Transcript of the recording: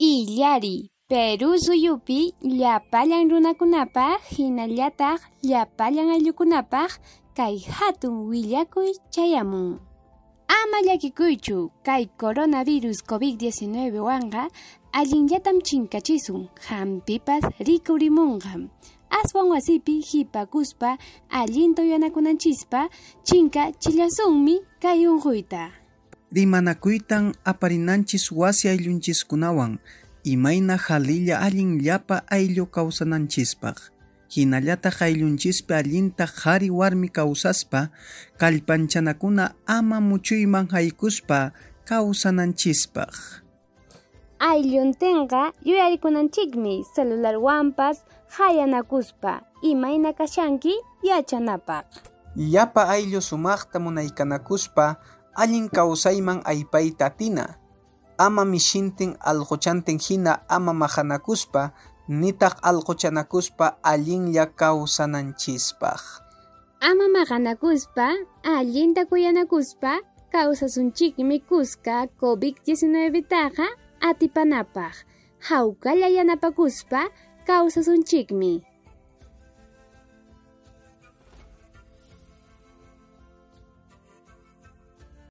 Illari Peru suyupi llapallan runakunapaq hinallataq llapallan ayllukunapaq kay hatun willakuy chayamun. Ama llakikuychu kay coronavirus COVID-19 wanqa allinllatam chinkachisun hampipas rikurimunqa. Aswan wasipi hipakuspa allinto yanakunanchispa chinka chillasunmi kay unquyta. Rimanakuytan aparinanchis wasi ayllunchiskunawan imayna halilla allin llapa ayllu kawsananchispaq. Hinallataq ayllunchispi allinta qhari warmi kawsaspa kallpanchanakuna ama muchuyman haykuspa kawsananchispaq. Aylluntinqa yuyarikunanchikmi celularwanpas hayanakuspa imayna kashanki yachanapaq. Llapa ayllu sumaqta munaykanakuspa allin kawsayman aypayta atina ama mishintin allquchantin hina ama maqanakuspa nitaq allquchanakuspa allinlla kawsananchispaq. Ama maqanakuspa allinta kuyanakuspa kawsasunchikmi kuska COVID-19 taqa atipanapaq. Hawkalla yanapakuspa kawsasunchikmi.